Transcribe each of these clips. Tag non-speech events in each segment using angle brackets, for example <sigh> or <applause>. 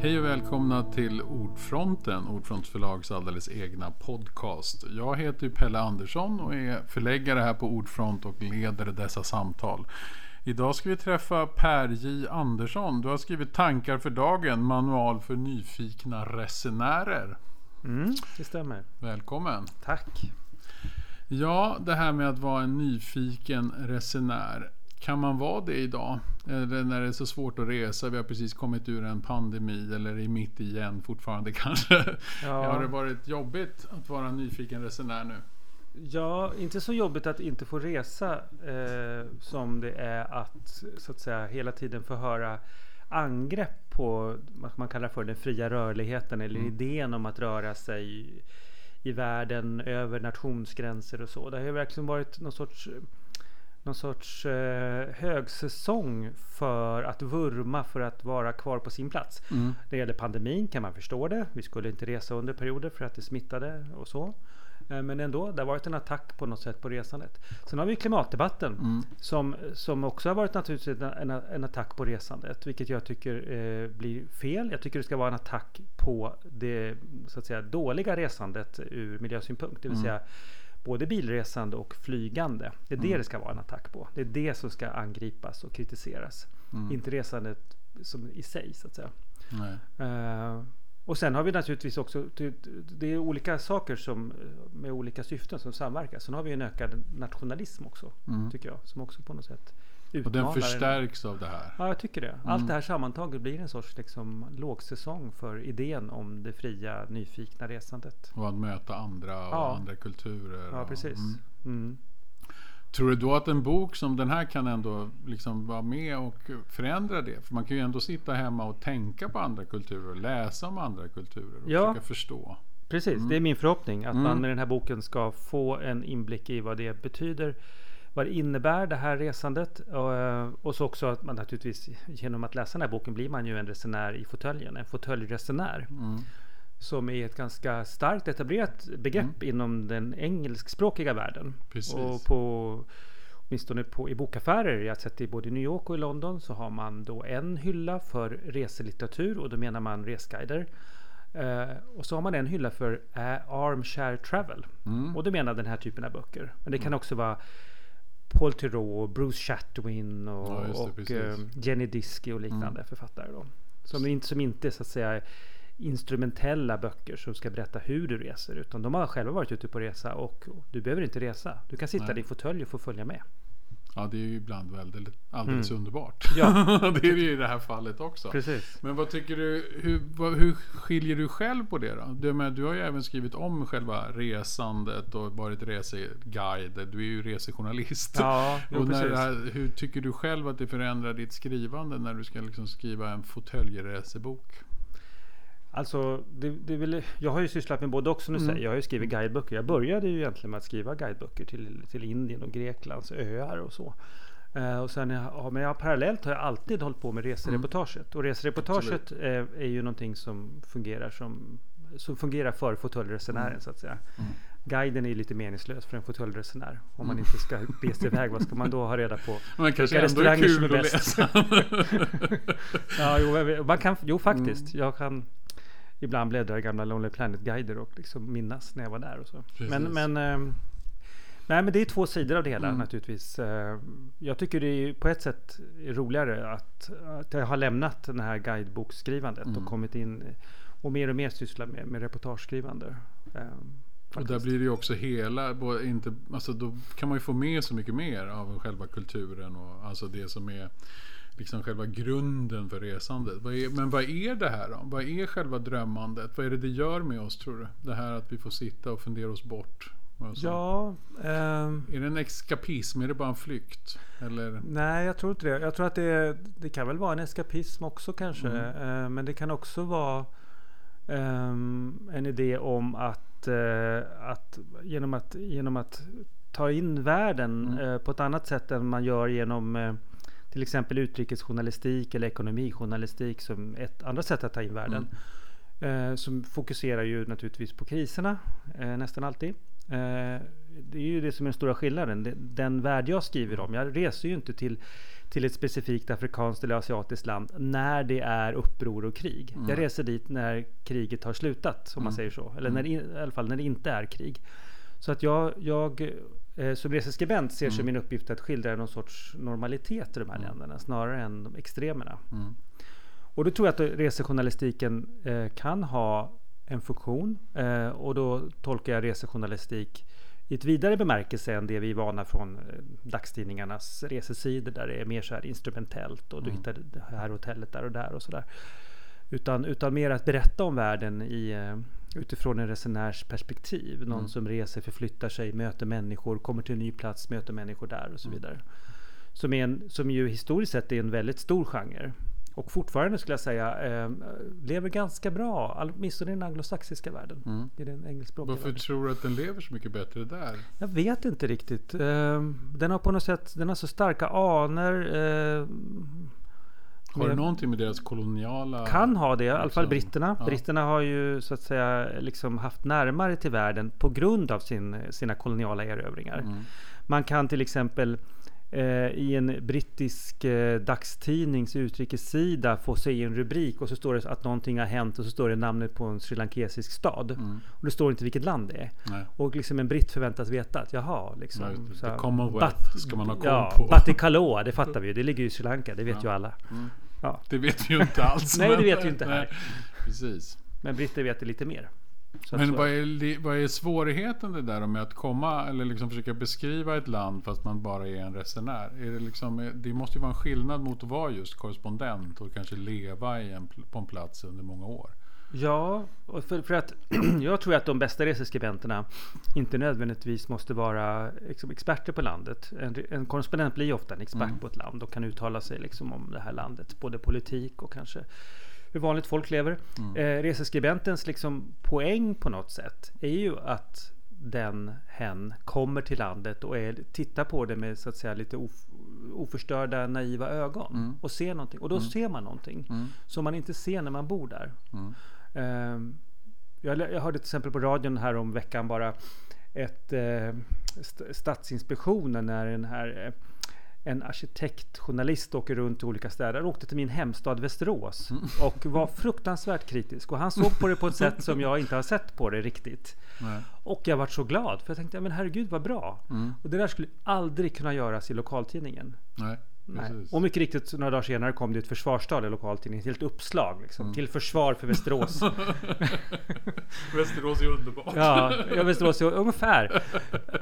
Hej och välkomna till Ordfronten, Ordfronts förlags alldeles egna podcast. Jag heter ju Pelle Andersson och är förläggare här på Ordfront och leder dessa samtal. Idag ska vi träffa Per J Andersson. Du har skrivit Tankar för dagen, manual för nyfikna resenärer. Mm, det stämmer. Välkommen! Tack! Ja, det här med att vara en nyfiken resenär. Kan man vara det idag? Eller när det är så svårt att resa, vi har precis kommit ur en pandemi eller är mitt igen fortfarande <laughs> kanske. Ja. Har det varit jobbigt att vara en nyfiken resenär nu? Ja, inte så jobbigt att inte få resa eh, som det är att så att säga hela tiden få höra angrepp på vad man kallar för den fria rörligheten eller Mm. idén om att röra sig i världen över nationsgränser och så. Det har ju verkligen varit någon sorts någon sorts eh, högsäsong för att vurma för att vara kvar på sin plats. Mm. När det gäller pandemin kan man förstå det. Vi skulle inte resa under perioder för att det smittade och så. Eh, Men ändå, det har varit en attack på något sätt på resandet. Sen har vi klimatdebatten Mm. som, som också har varit naturligtvis en, en, en attack på resandet. Vilket jag tycker eh, blir fel. Jag tycker det ska vara en attack på det så att säga, dåliga resandet ur miljösynpunkt. Det vill Mm. säga både bilresande och flygande. Det är det Mm. det ska vara en attack på. Det är det som ska angripas och kritiseras. Mm. Inte resandet som i sig så att säga. Eh, och sen har vi naturligtvis också, det, det är olika saker som med olika syften som samverkar. Sen har vi en ökad nationalism också, Mm. tycker jag, som också på något sätt Och utmanar. den en- förstärks av det här. Ja, jag tycker det. Mm. Allt det här sammantaget blir en sorts liksom, lågsäsong för idén om det fria, nyfikna resandet. Och att möta andra och Ja. andra kulturer. Ja, och, precis. Mm. Mm. Tror du då att en bok som den här kan ändå liksom vara med och förändra det? För man kan ju ändå sitta hemma och tänka på andra kulturer och läsa om andra kulturer och Ja. försöka förstå. Precis, Mm. det är min förhoppning att Mm. man med den här boken ska få en inblick i vad det betyder. Vad det innebär det här resandet. Och, eh, och så också att man naturligtvis genom att läsa den här boken blir man ju en resenär i fåtöljen. En fåtöljresenär. Mm. Som är ett ganska starkt etablerat begrepp inom den engelskspråkiga världen. Precis. Och på åtminstone på, i bokaffärer, jag har sett det i både New York och i London, så har man då en hylla för reselitteratur och då menar man resguider. Eh, och så har man en hylla för eh, armchair travel. Mm. Och då menar den här typen av böcker. Men det kan också vara Paul Theroux, Bruce Chatwin och, Ja, och. Mm. eh, Jenny Diski och liknande författare. Då. Som, inte, som inte så att säga instrumentella böcker som ska berätta hur du reser. Utan de har själva varit ute på resa och du behöver inte resa. Du kan sitta Nej. i din fåtölj och få följa med. Ja, det är ju ibland väldigt, alldeles underbart. Ja. <laughs> det är det ju i det här fallet också. Precis. Men vad tycker du, hur, vad, hur skiljer du själv på det då? Du, men, du har ju även skrivit om själva resandet och varit reseguide. Du är ju resejournalist. Ja, jo, <laughs> och när det här, hur tycker du själv att det förändrar ditt skrivande när du ska liksom skriva en fåtöljresebok? Alltså, det, det är väl, jag har ju sysslat med både och som du Mm. säger. Jag har ju skrivit guideböcker. Jag började ju egentligen med att skriva guideböcker till, till Indien och Greklands öar och så. Eh, och sen, ja, men jag, parallellt har jag alltid hållit på med resereportaget. Och resereportaget eh, är ju någonting som fungerar som som fungerar för fåtöljresenären Mm. så att säga. Mm. Guiden är lite meningslös för en fåtöljresenär. Om man Mm. inte ska be sig iväg, vad ska man då ha reda på? <laughs> Men kanske ändå är restauranger som kul är att läsa. <laughs> Ja, jo, jag man kan, jo faktiskt. Mm. Jag kan ibland bläddra i gamla Lonely Planet-guider och liksom minnas när jag var där och så. Precis. Men, men, ehm, nej, men det är två sidor av det hela Mm. naturligtvis. Eh, Jag tycker det är på ett sätt roligare att, att jag har lämnat den här guideboksskrivandet Mm. och kommit in och mer och mer sysslar med, med reportageskrivande. Eh, Och där blir det ju också hela, inte, alltså då kan man ju få med så mycket mer av själva kulturen och alltså det som är liksom själva grunden för resandet. Vad är, men vad är det här då? Vad är själva drömmandet? Vad är det det gör med oss tror du? Det här att vi får sitta och fundera oss bort. Ja, ehm, Är det en eskapism? Är det bara en flykt? Eller? Nej, jag tror inte det. Jag tror att det, det kan väl vara en eskapism också kanske. Mm. Eh, men det kan också vara ehm, en idé om att, eh, att, genom att genom att ta in världen Mm. eh, på ett annat sätt än man gör genom eh, till exempel utrikesjournalistik eller ekonomijournalistik som ett andra sätt att ta in världen. Mm. Eh, som fokuserar ju naturligtvis på kriserna eh, nästan alltid. Eh, det är ju det som är den stora skillnaden. Den värld jag skriver om. Jag reser ju inte till, till ett specifikt afrikanskt eller asiatiskt land när det är uppror och krig. Jag reser dit när kriget har slutat, om man säger så. Eller när in- i alla fall när det inte är krig. Så att jag, jag som reseskribent ser som min uppgift att skildra någon sorts normalitet i de här länderna snarare än de extremerna. Och då tror jag att resejournalistiken eh, kan ha en funktion. Eh, och då tolkar jag resejournalistik i ett vidare bemärkelse än det vi är vana från eh, dagstidningarnas resesidor där det är mer så här instrumentellt och du hittar det här hotellet där och där och sådär. Utan, utan mer att berätta om världen i, eh, utifrån en resenärs perspektiv. Någon som reser, förflyttar sig, möter människor, kommer till en ny plats, möter människor där och så vidare. Som, är en, som ju historiskt sett är en väldigt stor genre. Och fortfarande skulle jag säga eh, lever ganska bra, åtminstone i den anglosaxiska världen. I den engelskspråkiga Varför världen. tror du att den lever så mycket bättre där? Jag vet inte riktigt. Eh, den har på något sätt den har så starka anor. Eh, Har det någonting med deras koloniala... kan ha det, i alla fall liksom, britterna. ja. Britterna har ju så att säga liksom haft närmare till världen på grund av sin, sina koloniala erövringar. Mm. Man kan till exempel i en brittisk eh, dagstidnings utrikessida få se en rubrik och så står det att någonting har hänt och så står det namnet på en srilankesisk stad. Mm. Och det står inte vilket land det är. Nej. Och liksom en britt förväntas veta att jaha, liksom. Just det. så The Commonwealth Bat- ska man ha koll ja, på. Batticaloa, det fattar vi ju. Det ligger ju i Sri Lanka, det vet Ja. ju alla. Mm. Ja. Det vet vi ju inte alls. <laughs> Nej, det vet vi inte här. Nej, Precis. Men britter vet det lite mer. Så Men vad är, vad är svårigheten det där med att komma eller liksom försöka beskriva ett land fast man bara är en resenär? Är det, liksom, det måste ju vara en skillnad mot att vara just korrespondent och kanske leva i en, på en plats under många år. Ja, och för, för att <clears throat> jag tror att de bästa reseskribenterna inte nödvändigtvis måste vara liksom, experter på landet. En, en korrespondent blir ofta en expert Mm. på ett land och kan uttala sig liksom, om det här landet. Både politik och kanske hur vanligt folk lever. Mm. Eh, reseskribentens liksom, poäng på något sätt är ju att den, hen, kommer till landet och är, tittar på det med så att säga lite of, oförstörda, naiva ögon. Mm. Och ser någonting. Och då ser man någonting Mm. som man inte ser när man bor där. Mm. Ehm, jag, jag hörde till exempel på radion här om veckan bara ett eh, st- Stadsinspektionen när den här eh, en arkitektjournalist åker runt i olika städer. Han åkte till min hemstad Västerås och var fruktansvärt kritisk. Och han såg på det på ett sätt <laughs> som jag inte har sett på det riktigt. Nej. Och jag var så glad för jag tänkte, men herregud vad bra. Mm. Och det där skulle aldrig kunna göras i lokaltidningen. Nej. Precis. Och mycket riktigt, några dagar senare kom det ett försvarstal i lokaltidningen. Ett helt uppslag liksom, till försvar för Västerås. <laughs> Västerås är underbart. Ja, ja Västerås, ja, ungefär.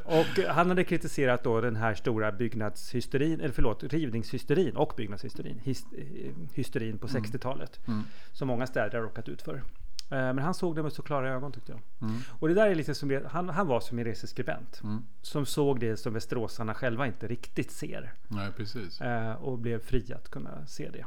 Och han hade kritiserat då den här stora byggnadshysterin, eller förlåt, rivningshysterin och byggnadshysterin his, eh, hysterin på 60-talet. Mm. Som många städer har råkat ut för. Eh, Men han såg det med så klara ögon tyckte jag. Mm. Och det där är lite som, han, han var som en reseskribent. Mm. Som såg det som västeråsarna själva inte riktigt ser. Nej, precis. Eh, Och blev fri att kunna se det.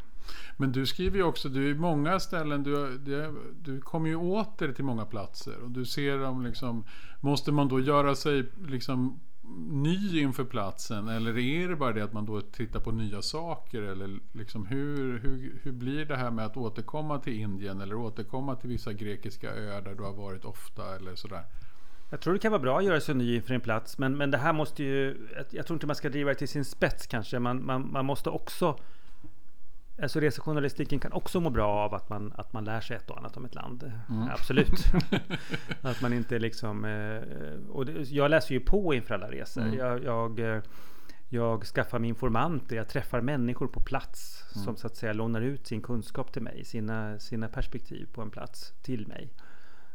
Men du skriver ju också, du är i många ställen, du, du, du kommer ju åter till många platser och du ser dem liksom, måste man då göra sig liksom ny inför platsen? Eller är det bara det att man då tittar på nya saker? Eller liksom hur, hur, hur blir det här med att återkomma till Indien? Eller återkomma till vissa grekiska öar där du har varit ofta? Eller sådär? Jag tror det kan vara bra att göra sig ny inför en plats, men, men det här måste ju... Jag, jag tror inte man ska driva det till sin spets kanske. Man, man, man måste också... Alltså resejournalistiken kan också må bra av att man, att man lär sig ett och annat om ett land. Absolut. <laughs> att man inte liksom... Eh, och jag läser ju på inför alla resor. Mm. Jag, jag, eh, jag skaffar mig informanter, jag träffar människor på plats som så att säga lånar ut sin kunskap till mig, sina, sina perspektiv på en plats till mig.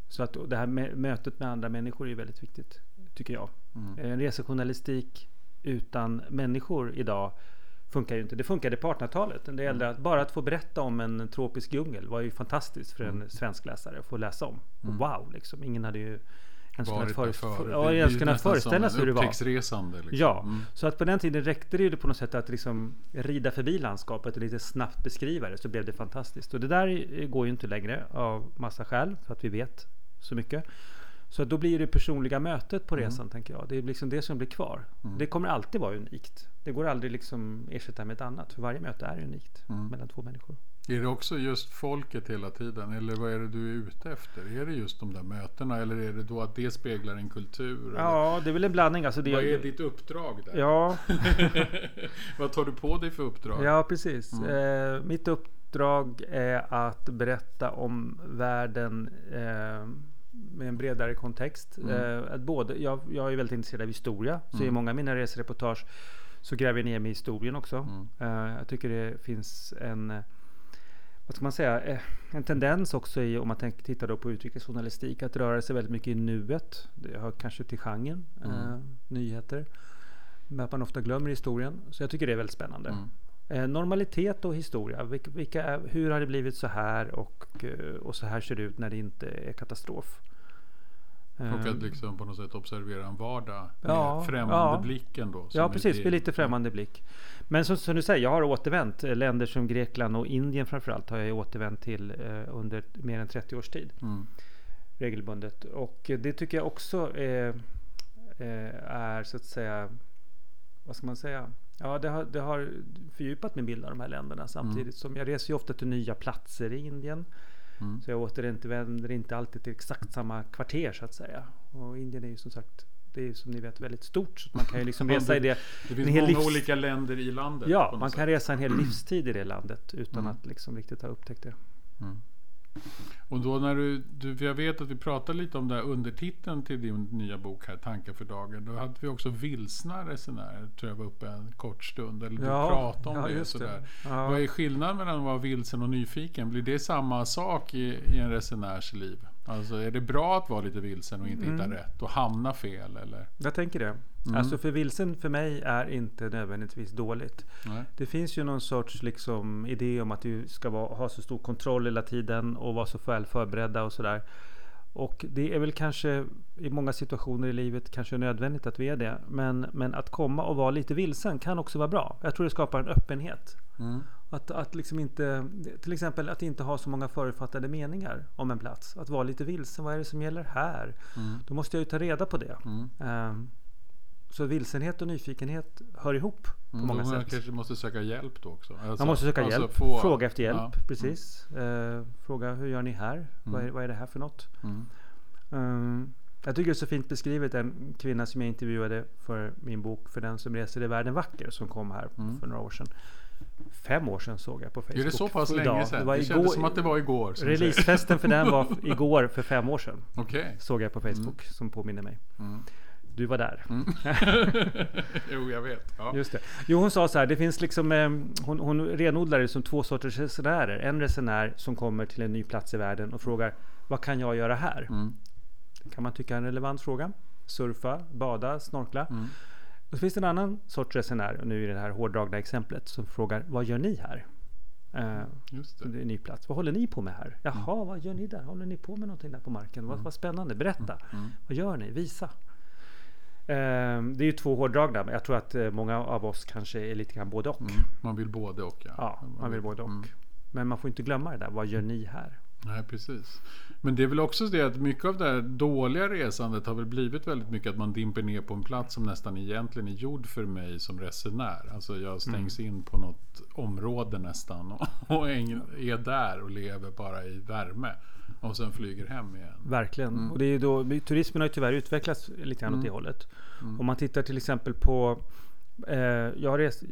Så att det här mötet med andra människor är väldigt viktigt, tycker jag. Mm. En resejournalistik utan människor idag funkar ju inte. Det funkade på 1800-talet. Det gällde att bara att få berätta om en tropisk djungel var ju fantastiskt för en svensk läsare att få läsa om. Och Wow, liksom. Ingen hade ju ens kunnat, för, Det ja, ens kunnat föreställa sig hur det var. Liksom. Ja, Mm. så att på den tiden räckte det ju på något sätt att liksom rida förbi landskapet och lite snabbt beskriva det så blev det fantastiskt. Och det där går ju inte längre av massa skäl för att vi vet så mycket. Så då blir det personliga mötet på resan tänker jag. Det är liksom det som blir kvar. Det kommer alltid vara unikt. Det går aldrig liksom ersätta med ett annat. För varje möte är unikt Mm. mellan två människor. Är det också just folket hela tiden? Eller vad är det du är ute efter? Är det just de där mötena? Eller är det då att det speglar en kultur? Ja, det är väl en blandning. Alltså det, vad är ditt uppdrag där? Ja. <laughs> vad tar du på dig för uppdrag? Ja, precis. Mm. Eh, mitt uppdrag är att berätta om världen eh, med en bredare kontext. Mm. Eh, att både, jag, jag är väldigt intresserad av historia, så mm. i många av mina resereportage så gräver jag ner mig i historien också. Mm. Uh, jag tycker det finns en vad ska man säga, eh, en tendens också i, om man tänker, tittar då på utrikesjournalistik, att röra sig väldigt mycket i nuet. Det hör kanske till genren, mm. eh, nyheter. Men att man ofta glömmer historien. Så jag tycker det är väldigt spännande. Mm. Eh, normalitet och historia. Vilka, vilka, hur har det blivit så här och, eh, och så här ser det ut när det inte är katastrof? Och att ehm. liksom på något sätt observera en vardag med ja, främmande ja. blicken då. Ja, precis. Med lite främmande blick. Men som, som, du säger, jag har återvänt. Eh, länder som Grekland och Indien framförallt har jag återvänt till eh, under mer än 30 års tid. Mm. Regelbundet. Och det tycker jag också är, eh, är så att säga, vad ska man säga? Ja, det har, det har fördjupat min bild av de här länderna samtidigt mm. som jag reser ju ofta till nya platser i Indien. Mm. Så jag återvänder inte alltid till exakt samma kvarter så att säga. Och Indien är ju som sagt det är som ni vet väldigt stort. Så man kan ju <laughs> liksom resa i det. Det finns många livs... olika länder i landet. Ja, man sätt. kan resa en hel <clears throat> livstid i det landet utan mm. att liksom riktigt ha upptäckt det. Mm. Och då när du, du, jag vet att vi pratade lite om det här undertiteln till din nya bok här, Tankar för dagen. Då hade vi också vilsna resenärer, tror jag var uppe en kort stund. Eller du ja, pratade om ja, det. Sådär. Det. Ja. Vad är skillnaden mellan att vara vilsen och nyfiken? Blir det samma sak i, i en resenärs liv? Alltså är det bra att vara lite vilsen och inte mm. hitta rätt och hamna fel? Eller? Jag tänker det. Mm. Alltså för vilsen för mig är inte nödvändigtvis dåligt. Nej. Det finns ju någon sorts liksom idé om att du ska vara, ha så stor kontroll hela tiden och vara så väl förberedda och sådär. Och det är väl kanske i många situationer i livet kanske nödvändigt att vi är det. Men, men att komma och vara lite vilsen kan också vara bra. Jag tror det skapar en öppenhet. Mm. Att, att liksom inte, till exempel att inte ha så många förutfattade meningar om en plats. Att vara lite vilsen. Vad är det som gäller här? Mm. Då måste jag ju ta reda på det. Mm. Um, så vilsenhet och nyfikenhet hör ihop på mm, många man sätt. Man kanske måste söka hjälp då också? Alltså, man måste söka alltså hjälp, få, fråga efter hjälp, ja, mm. precis. Uh, fråga hur gör ni här? Mm. Vad, är, vad, är, det här för något? Um, jag tycker det är så fint beskrivet en kvinna som jag intervjuade för min bok För den som reser i världen vacker som kom här mm. för några år sedan. Fem år sedan såg jag på Facebook. Är det så pass länge sedan? Det, var det kändes som att det var igår. Releasefesten för den var <laughs> igår för fem år sedan. Okay. Såg jag på Facebook mm. som påminner mig. Mm. Du var där. Mm. <laughs> jo, jag vet. Ja. Just det. Jo, hon sa så här, det finns liksom, eh, hon, hon renodlar det som två sorters resenärer. En resenär som kommer till en ny plats i världen och frågar, vad kan jag göra här? Mm. kan man tycka är en relevant fråga. Surfa, bada, snorkla. Mm. Och så finns det en annan sorts resenär, nu i det här hårdragna exemplet, som frågar, vad gör ni här? Uh, Just det. det är en ny plats. Vad håller ni på med här? Jaha, mm. vad gör ni där? Håller ni på med någonting där på marken? Mm. Vad, vad spännande, berätta. Mm. mm. Vad gör ni? Visa. Ehm, det är ju två hårdragna, men jag tror att eh, många av oss kanske är lite grann både och. Mm, man vill både och ja. Ja, man vill både och. Mm. Men man får inte glömma det där, vad gör ni här? Nej, precis. Men det är väl också det att mycket av det här dåliga resandet har väl blivit väldigt mycket att man dimper ner på en plats som nästan egentligen är gjord för mig som resenär. Alltså jag stängs mm. in på något område nästan och, <laughs> och är där och lever bara i värme. Och sen flyger hem igen. Verkligen. Mm. Och det är då, turismen har ju tyvärr utvecklats lite grann mm. åt det hållet. Mm. Om man tittar till exempel på jag res,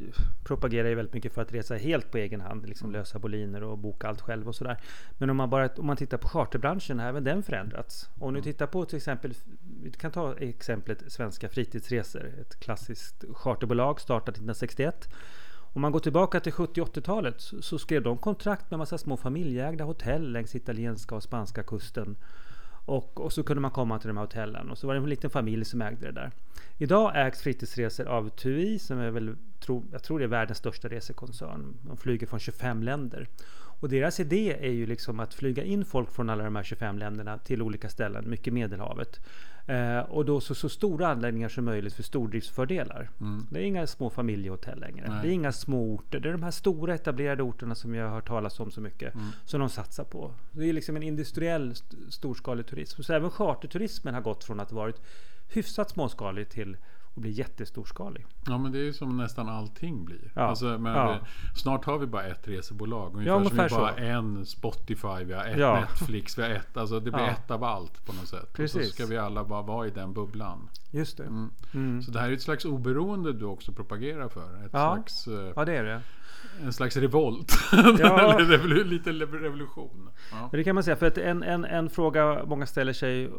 propagerar ju väldigt mycket för att resa helt på egen hand, liksom mm. lösa boliner och boka allt själv och sådär. Men om man bara om man tittar på charterbranschen har även den förändrats. Om du mm. tittar på till exempel, vi kan ta exemplet Svenska Fritidsresor, ett klassiskt charterbolag startat 1961 om man går tillbaka till 70-80-talet så skrev de kontrakt med massa små familjeägda hotell längs italienska och spanska kusten. Och, och, så kunde man komma till de här hotellen och så var det en liten familj som ägde det där. Idag ägs fritidsresor av TUI som är väl, tro, jag tror det är världens största resekoncern. De flyger från 25 länder. Och deras idé är ju liksom att flyga in folk från alla de här 25 länderna till olika ställen, mycket Medelhavet. Eh, och då så, så stora anläggningar som möjligt för stordriftsfördelar. Mm. Det är inga små familjehotell längre. Nej. Det är inga små orter. Det är de här stora etablerade orterna som jag har hört talas om så mycket. Mm. Som de satsar på. Det är liksom en industriell st storskalig turism. Så även charterturismen har gått från att ha varit hyfsat småskalig till och bli jättestorskalig. Ja men det är ju som nästan allting blir. Ja. Alltså, men Ja. snart har vi bara ett resebolag. Ungefär, Ja, som ungefär vi bara så. en Spotify, vi har ett Ja. Netflix, vi har ett. Alltså det blir ett av allt på något sätt. Och så Precis. ska vi alla bara vara i den bubblan. Just det. Mm. Mm. Så det här är ett slags oberoende du också propagerar för. Ett Ja. slags, eh, Ja, det är det. En slags revolt. <laughs> Ja. Eller lite revolution. Ja. Det kan man säga. För att en, en, en fråga många ställer sig. eh,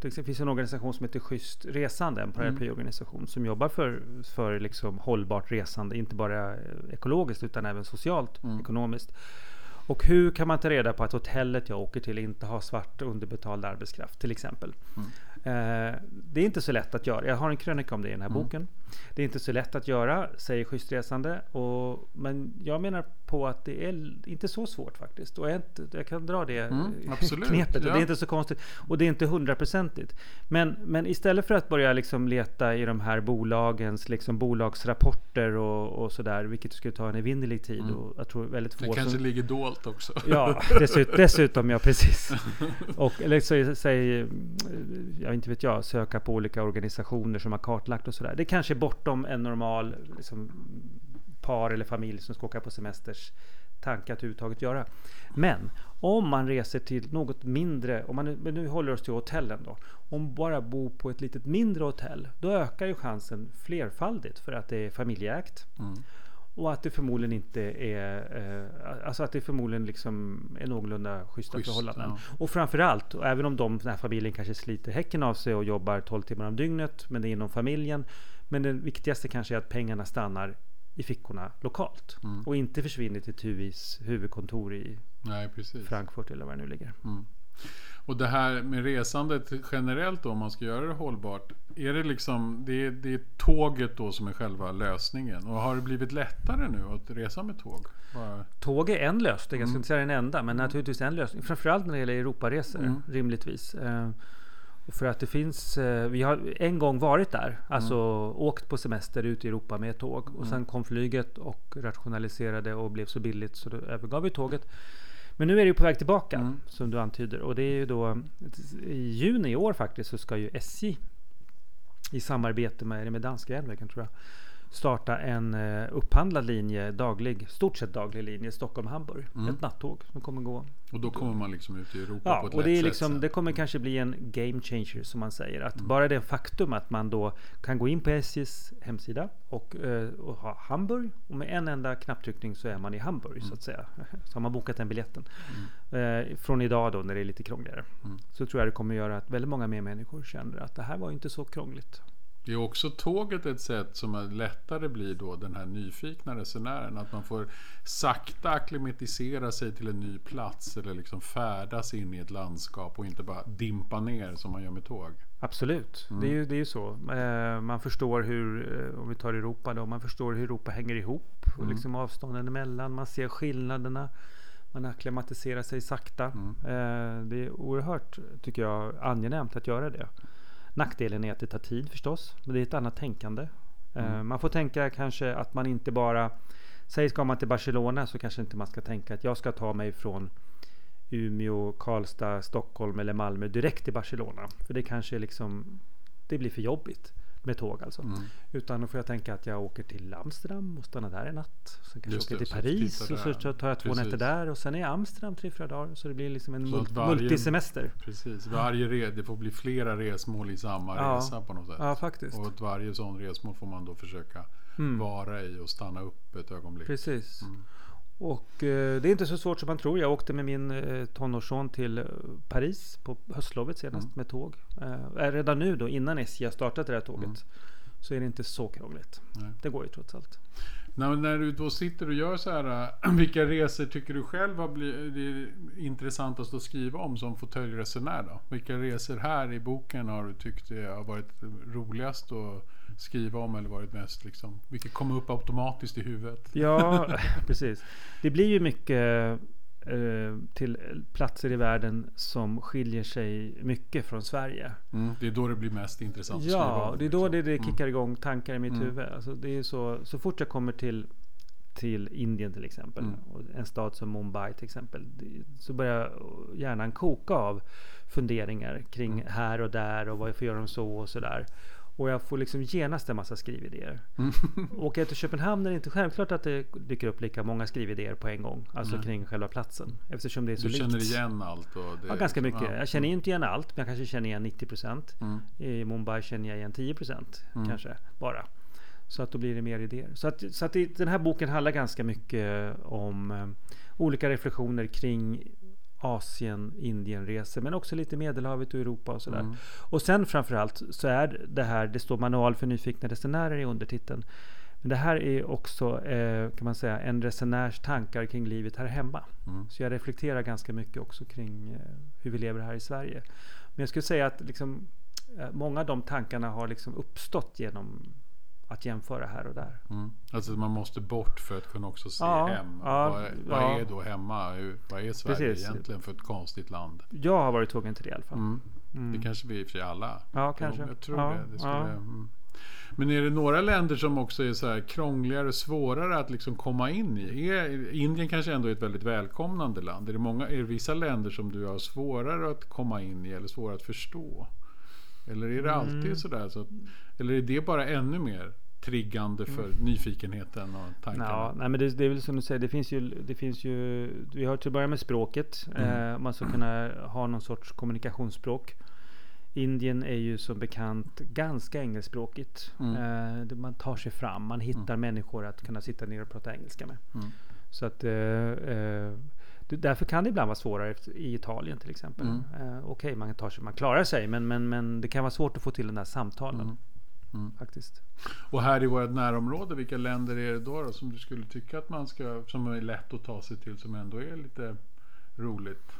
Det finns en organisation som heter Schysst Resande. En paraplyorganisation som jobbar för, för liksom hållbart resande. Inte bara ekologiskt utan även socialt, ekonomiskt. Och hur kan man ta reda på att hotellet jag åker till inte har svart underbetald arbetskraft till exempel? Eh, det är inte så lätt att göra. Jag har en krönika om det i den här boken. Det är inte så lätt att göra, säger schysstresande. Och, men jag menar på att det är inte så svårt faktiskt. Och jag, inte, jag kan dra det Mm, absolut, knepet. Ja. det är inte så konstigt. Och det är inte hundraprocentigt. Men, men istället för att börja liksom leta i de här bolagens liksom bolagsrapporter och, och sådär. Vilket skulle ta en evinnerlig tid. Och jag tror väldigt få Mm. Det kanske som, ligger dolt också. Ja, dessutom, <laughs> dessutom ja precis. <laughs> Och eller så, säg, jag inte vet jag, söka på olika organisationer som har kartlagt och sådär. Det kanske bortom en normal liksom, par eller familj som ska åka på semesters tanke att överhuvudtaget göra. Men om man reser till något mindre, om man nu, nu håller oss till hotellen då. Om bara bo på ett litet mindre hotell, då ökar ju chansen flerfaldigt för att det är familjeägt. Mm. Och att det förmodligen inte är, eh, alltså att det förmodligen liksom är någorlunda schyssta Schysst, förhållanden. ja. Och framförallt, och även om de, den här familjen kanske sliter häcken av sig och jobbar 12 timmar om dygnet, men det är inom familjen. Men det viktigaste kanske är att pengarna stannar i fickorna lokalt. Mm. Och inte försvinner till TUIs huvudkontor i Nej. Frankfurt eller var det nu ligger. Och det här med resandet generellt då, om man ska göra det hållbart. Är det liksom, det är, det är tåget då som är själva lösningen? Och har det blivit lättare nu att resa med tåg? Bara, Tåg är en lösning, Mm. jag ska inte säga den enda, men naturligtvis en lösning. Framförallt när det gäller Europaresor, Mm. rimligtvis. För att det finns, eh, vi har en gång varit där, alltså Mm. åkt på semester ut i Europa med tåg. Och sen kom flyget och rationaliserade och blev så billigt så då övergav vi tåget. Men nu är det ju på väg tillbaka, Mm. som du antyder. Och det är ju då i juni i år faktiskt så ska ju SJ i samarbete med, med danska järnvägen tror jag, starta en eh, upphandlad linje, daglig, stort sett daglig linje Stockholm-Hamburg. Ett nattåg som kommer gå. och då kommer man liksom ut i Europa Ja, på ett och det, är lätt liksom, sätt det kommer kanske bli en game changer som man säger. Att Mm. bara det faktum att man då kan gå in på SJs hemsida och, eh, och ha Hamburg och med en enda knapptryckning så är man i Hamburg Mm. så att säga. <laughs> Så har man bokat den biljetten. Eh, från idag då när det är lite krångligare. Mm. Så tror jag det kommer göra att väldigt många mer människor känner att det här var inte så krångligt. Det är också tåget ett sätt som är lättare blir då den här nyfikna resenären. Att man får sakta akklimatisera sig till en ny plats eller liksom färdas in i ett landskap och inte bara dimpa ner som man gör med tåg. Absolut, Mm. det är ju det är ju så. Eh, man förstår hur, eh, om vi tar Europa då, man förstår hur Europa hänger ihop och Mm. liksom avstånden emellan. Man ser skillnaderna. Man akklimatiserar sig sakta. Mm. Eh, det är oerhört, tycker jag, angenämt att göra det. Nackdelen är att det tar tid förstås, men det är ett annat tänkande. Eh, Mm. man får tänka kanske att man inte bara, säg ska man till Barcelona så kanske inte man ska tänka att jag ska ta mig från Umeå, Karlstad, Stockholm eller Malmö direkt till Barcelona. För det kanske liksom, det blir för jobbigt med tåg alltså. Mm. Utan då får jag tänka att jag åker till Amsterdam och stannar där en natt. Sen kanske Just jag åker till Paris och så tar jag två Precis. nätter där och sen är jag i Amsterdam tre, fyra dagar. Så det blir liksom en Så mul- att varje- multisemester. Precis, varje re- det får bli flera resmål i samma Ja. resa på något sätt. Ja, faktiskt. Och varje sån resmål får man då försöka Mm. vara i och stanna upp ett ögonblick. Precis. Mm. Och eh, det är inte så svårt som man tror. Jag åkte med min eh, tonårsson till eh, Paris på höstlovet senast Mm. med tåg. Eh, redan nu då, innan SJ har startat det här tåget, Mm. så är det inte så krångligt. Nej. Det går ju trots allt. När, när du då sitter och gör så här, <clears throat> vilka resor tycker du själv har blivit intressantast att skriva om som fåtöljresenär? Vilka resor här i boken har du tyckt har varit roligast att skriva om eller varit mest liksom, vilket kommer upp automatiskt i huvudet? Ja, <laughs> precis. Det blir ju mycket eh, till platser i världen som skiljer sig mycket från Sverige. Mm, det är då det blir mest intressant att skriva Ja, det är då liksom. det, det kickar igång tankar i mitt Mm. huvud. Alltså det är så, så fort jag kommer till, till Indien till exempel, Mm. och en stad som Mumbai till exempel, så börjar hjärnan koka av funderingar kring Mm. här och där och varför gör de så och sådär. Och jag får liksom genast en massa skrividéer. Mm. <laughs> Åker jag till Köpenhamn är det inte självklart att det dyker upp lika många skrividéer på en gång. Alltså Nej. kring själva platsen. Eftersom det är så Du likt. känner igen allt? Och det Ja, ganska liksom- mycket. ja. Jag känner inte igen allt, men jag kanske känner igen 90 procent. Mm. I Mumbai känner jag igen 10 procent Mm. kanske bara. Så att då blir det mer idéer. Så att, så att den här boken handlar ganska mycket om eh, olika reflektioner kring Asien, Indienresor, men också lite Medelhavet och Europa och sådär. Mm. Och sen framförallt så är det här, det står manual för nyfikna resenärer i undertiteln. Men det här är också, eh, kan man säga, en resenärs tankar kring livet här hemma. Mm. Så jag reflekterar ganska mycket också kring eh, hur vi lever här i Sverige. Men jag skulle säga att liksom, eh, många av de tankarna har liksom uppstått genom att jämföra här och där. Mm. Alltså man måste bort för att kunna också se Ja, hem. ja, vad vad ja. är då hemma? Hur, vad är Sverige Precis. egentligen för ett konstigt land? Jag har varit tvungen till det i alla fall. Mm. Mm. Det kanske vi i och för sig alla. Ja, kanske. Jag tror det. det skulle, mm. Men är det några länder som också är så här krångligare, svårare att liksom komma in i? Är, Indien kanske ändå är ett väldigt välkomnande land. Är det, många, är det vissa länder som du har svårare att komma in i eller svårare att förstå? Eller är det alltid Mm. sådär? Så att, eller är det bara ännu mer triggande för nyfikenheten och tankarna? Mm. Ja, nej, men det, det är väl som du säger, det finns ju, det finns ju vi har till att börja med språket. Mm. Eh, man ska kunna ha någon sorts kommunikationsspråk. Indien är ju som bekant ganska engelskspråkigt. Mm. Eh, man tar sig fram, man hittar människor att kunna sitta ner och prata engelska med. Mm. Så att, eh, eh, därför kan det ibland vara svårare i Italien till exempel. Mm. Eh, Okej, man, tar sig, man klarar sig, men, men, men det kan vara svårt att få till den där samtalen. Mm. Mm. Faktiskt. Och här i vårt närområde, vilka länder är det då, då som du skulle tycka att man ska, som är lätt att ta sig till, som ändå är lite roligt?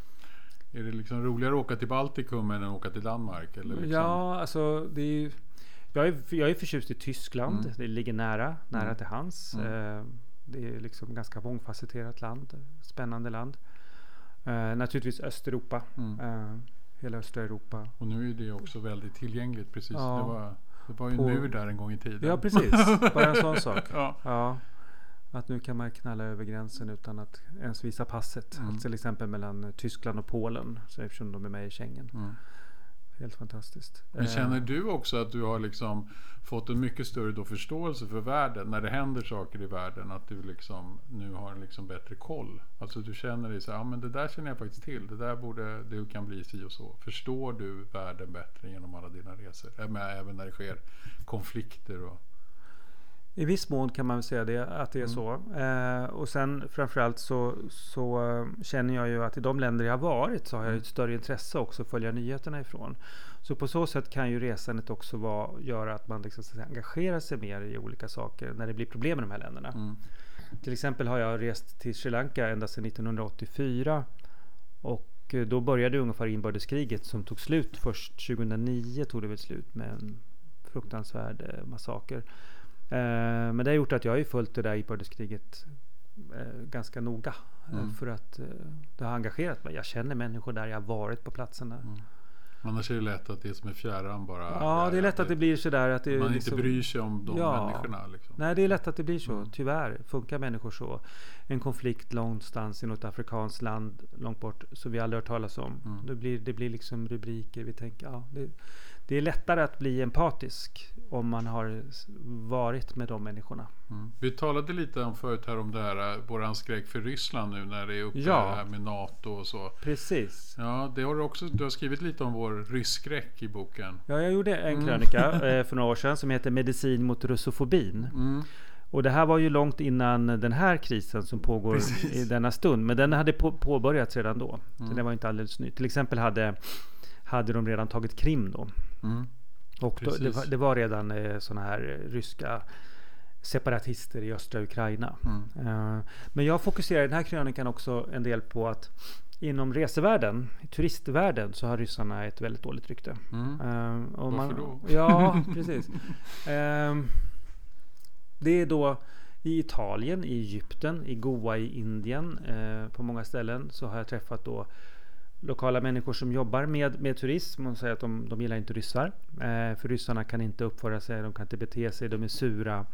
Är det liksom roligare att åka till Baltikum än att åka till Danmark? Eller liksom? Ja, alltså det är ju, jag, är, jag är förtjust i Tyskland. Mm. Det ligger nära, nära Mm. till hands. Mm. Eh, det är liksom ganska mångfacetterat land. Spännande land. Eh, naturligtvis Östeuropa. Mm. Eh, hela östra Europa. Och nu är det också väldigt tillgängligt precis. Ja. Det, var, det var ju På- en mur där en gång i tiden. Ja, precis. Bara en sån sak. <laughs> ja. Ja. Att nu kan man knalla över gränsen utan att ens visa passet. Mm. Till exempel mellan Tyskland och Polen. Så eftersom de är med i Schengen. Mm. Helt fantastiskt. Men Eh, känner du också att du har liksom fått en mycket större förståelse för världen? När det händer saker i världen, att du liksom nu har en liksom bättre koll? Alltså du känner dig så ja men det där känner jag faktiskt till. Det där borde, det kan bli si och så. Förstår du världen bättre genom alla dina resor? Även när det sker konflikter och... I viss mån kan man väl säga det, att det är Mm. så. Eh, och sen framförallt så, så eh, känner jag ju att i de länder jag har varit så har jag Mm. ett större intresse också att följa nyheterna ifrån. Så på så sätt kan ju resandet också vara, göra att man liksom, så att engagerar sig mer i olika saker när det blir problem med de här länderna. Mm. Till exempel har jag rest till Sri Lanka ända sedan 1984. Och eh, då började ungefär inbördeskriget som tog slut först 2009 tog det väl slut med en fruktansvärd eh, massaker. Eh, men det har gjort att jag har ju följt det där inbördeskriget eh, ganska noga. eh, Mm. För att det har engagerat mig. Jag känner människor där, jag har varit på platserna. Mm. Annars är det lätt att det som är fjärran bara... Ja, det är lätt att det blir sådär att det Man liksom- inte bryr sig om de Ja. människorna. Liksom. Nej, det är lätt att det blir så. Mm. Tyvärr funkar människor så. En konflikt någonstans i något afrikanskt land långt bort som vi aldrig hört talas om. Mm. Det, blir, det blir liksom rubriker. Vi tänker, ja, det, det är lättare att bli empatisk om man har varit med de människorna. Mm. Vi talade lite om förut här om det här, eh, våran skräck för Ryssland nu när det är uppe Ja. det här med NATO och så. Precis. Ja, det har du också. Du har skrivit lite om vår rysskräck i boken. Ja, jag gjorde en Mm. krönika eh, <laughs> för några år sedan som heter Medicin mot russofobin. Mm. Och det här var ju långt innan den här krisen som pågår Precis. i denna stund. Men den hade på, påbörjats redan då. Så Mm. det var inte alldeles nytt. Till exempel hade, hade de redan tagit Krim då. Mm. Och då, det, det var redan eh, sådana här ryska separatister i östra Ukraina. Mm. Eh, men jag fokuserar i den här krönikan också en del på att inom resevärlden, i turistvärlden, så har ryssarna ett väldigt dåligt rykte. Mm. Eh, Varför då? <laughs> Ja, <laughs> precis. Ehm, det är då i Italien, i Egypten, i Goa i Indien. Eh, på många ställen så har jag träffat då lokala människor som jobbar med, med turism och säger att de, de gillar inte ryssar. Eh, för ryssarna kan inte uppföra sig, de kan inte bete sig, de är sura.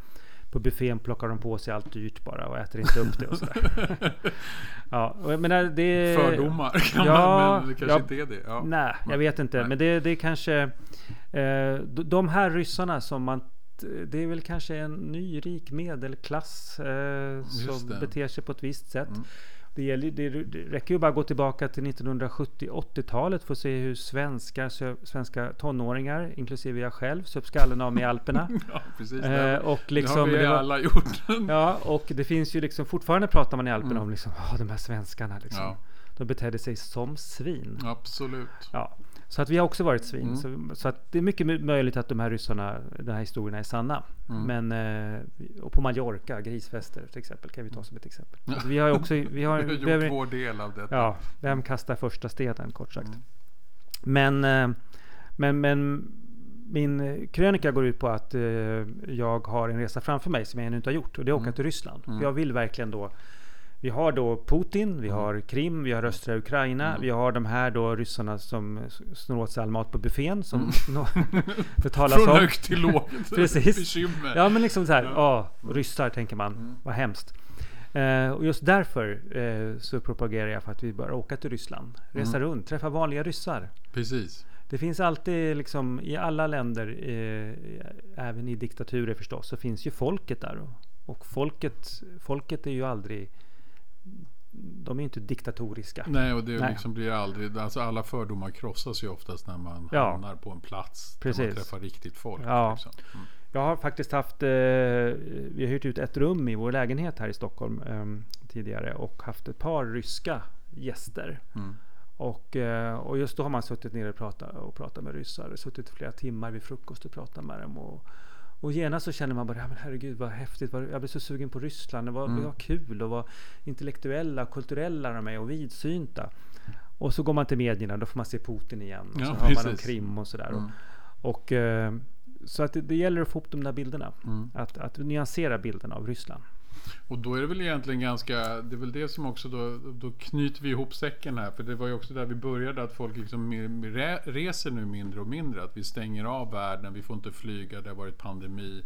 på buffén plockar de på sig allt dyrt bara och äter inte upp det och sådär. <laughs> ja, och jag menar det... Fördomar kan Ja, man, men det kanske ja, inte är det. Ja. Nej, jag vet inte. Nej. Men det, det är kanske... Eh, de- här ryssarna som man... Det är väl kanske en ny rik medelklass eh, som beter sig på ett visst sätt. Mm. Det, gäller, det, det räcker ju bara att gå tillbaka till 1970-80-talet för att se hur svenskar, svenska tonåringar, inklusive jag själv, söp skallen av mig i Alperna. <laughs> Ja, precis. eh, det, och det liksom, har vi det var- alla gjort. <laughs> Ja, och det finns ju liksom fortfarande pratar man i Alperna Mm. om liksom, "Ah, de här svenskarna liksom. Ja. De betedde sig som svin. Absolut. Ja, så att vi har också varit svin. Mm. Så, så att det är mycket my- möjligt att de här ryssarna, den här historierna är sanna. Mm. Men eh, och på Mallorca, grisfester till exempel, kan vi ta som ett exempel. Ja. Vi har också, vi har, <laughs> Vi har gjort behöver- vår del av detta. Ja, vem kastar första stenen kort sagt. Mm. Men, eh, men, men min krönika går ut på att eh, jag har en resa framför mig som jag ännu inte har gjort och det är att åka Mm. till Ryssland. Mm. Jag vill verkligen då vi har då Putin, vi Mm. har Krim, vi har östra Ukraina, Mm. vi har de här då ryssarna som snor åt sig all mat på buffén som Mm. det <laughs> talas Från om. högt till lågt. <laughs> Precis. Bekymmer. Ja men liksom så här, Ja. ja, ryssar tänker man, Mm. vad hemskt. Eh, och just därför eh, så propagerar jag för att vi bör åka till Ryssland, resa Mm. runt, träffa vanliga ryssar. Precis. Det finns alltid liksom i alla länder, eh, även i diktaturer förstås, så finns ju folket där. Och, och folket, folket är ju aldrig, de är inte diktatoriska. Nej, och det Nej. liksom blir aldrig... Alltså alla fördomar krossas ju oftast när man Ja. hamnar på en plats där man Precis. träffar riktigt folk. Ja. Liksom. Mm. Jag har faktiskt haft, eh, vi har hyrt ut ett rum i vår lägenhet här i Stockholm eh, tidigare och haft ett par ryska gäster. Mm. Och, eh, och just då har man suttit ner och pratat, och pratat med ryssar. Suttit flera timmar vid frukost och pratat med dem. Och, och genast så känner man bara, ja, men herregud vad häftigt. Jag blir så sugen på Ryssland. Det var, Mm. det var kul och vad intellektuella och kulturella de är och vidsynta. Och så går man till medierna, då får man se Putin igen. Och Ja, så hör man om. Krim och sådär. Mm. Och, och, eh, så att det, det gäller att få upp de där bilderna. Mm. Att, att nyansera bilden av Ryssland. Och då är det väl egentligen ganska, det är väl det som också då, då knyter vi ihop säcken här. För det var ju också där vi började att folk liksom reser nu mindre och mindre. Att vi stänger av världen, vi får inte flyga, det har varit pandemi.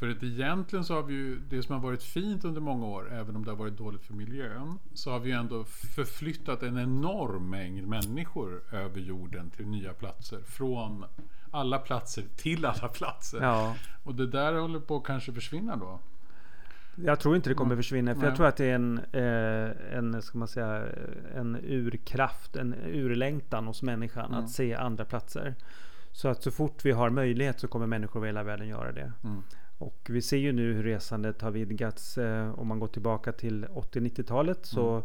För att egentligen så har vi ju, det som har varit fint under många år, även om det har varit dåligt för miljön, så har vi ju ändå förflyttat en enorm mängd människor över jorden till nya platser. Från alla platser till alla platser. Ja. Och det där håller på att kanske försvinna då. Jag tror inte det kommer Mm. försvinna. För Nej. jag tror att det är en, eh, en, ska man säga, en urkraft, en urlängtan hos människan Mm. att se andra platser. Så att så fort vi har möjlighet så kommer människor över hela världen göra det. Mm. Och vi ser ju nu hur resandet har vidgats. Eh, om man går tillbaka till 80-90-talet så Mm.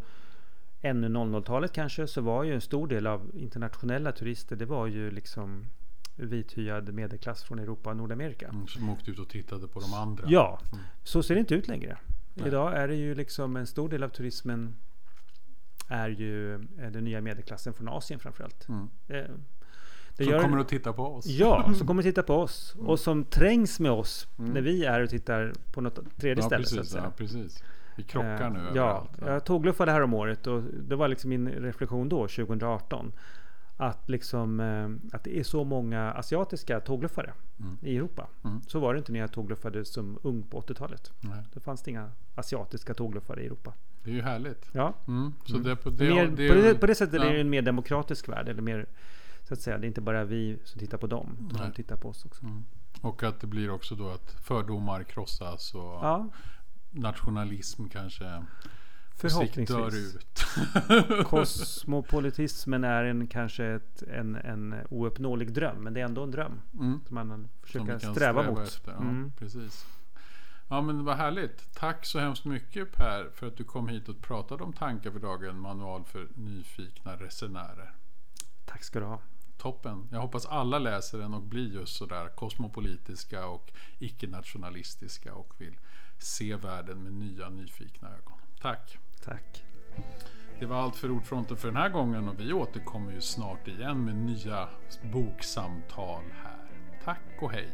ännu 00-talet kanske så var ju en stor del av internationella turister det var ju liksom vithyad medelklass från Europa och Nordamerika. Mm, som åkte ut och tittade på de andra. Ja, Mm. så ser det inte ut längre. Nej. Idag är det ju liksom en stor del av turismen är ju den nya medelklassen från Asien framförallt. Mm. Eh, Som gör, kommer att titta på oss. Ja, som kommer titta på oss och som trängs med oss Mm. när vi är och tittar på något tredje ja, ställe. så att precis, säga. ja, precis. Vi krockar Eh, nu Ja, överallt. jag tågluffade här om året och det var liksom min reflektion då, 2018. Att, liksom, eh, att det är så många asiatiska tågluffare Mm. i Europa. Mm. Så var det inte när jag tågluffade som ung på 80-talet. Nej, Det fanns det inga asiatiska tågluffare i Europa. det är ju härligt. Ja, Mm. Så det, på, det, mer, det, på, det, på det sättet är ja. det en mer demokratisk värld. Eller mer, så att säga, det är inte bara vi som tittar på dem. Utan Nej. de tittar på oss också. Mm. Och att det blir också då att fördomar krossas och Ja, nationalism kanske på sikt dör ut. <laughs> Kosmopolitismen är en, kanske ett, en, en ouppnåelig dröm. Men det är ändå en dröm. Mm. Som man Som försöker vi kan sträva, mot. Efter. Ja, Mm. precis. Ja men vad härligt. Tack så hemskt mycket Per för att du kom hit och pratade om tankar för dagen, manual för nyfikna resenärer. Tack ska du ha. Toppen. Jag hoppas alla läser den och blir just sådär kosmopolitiska och icke-nationalistiska och vill se världen med nya nyfikna ögon. Tack. Tack. Det var allt för Ordfronten för den här gången och vi återkommer ju snart igen med nya boksamtal här. Tack och hej!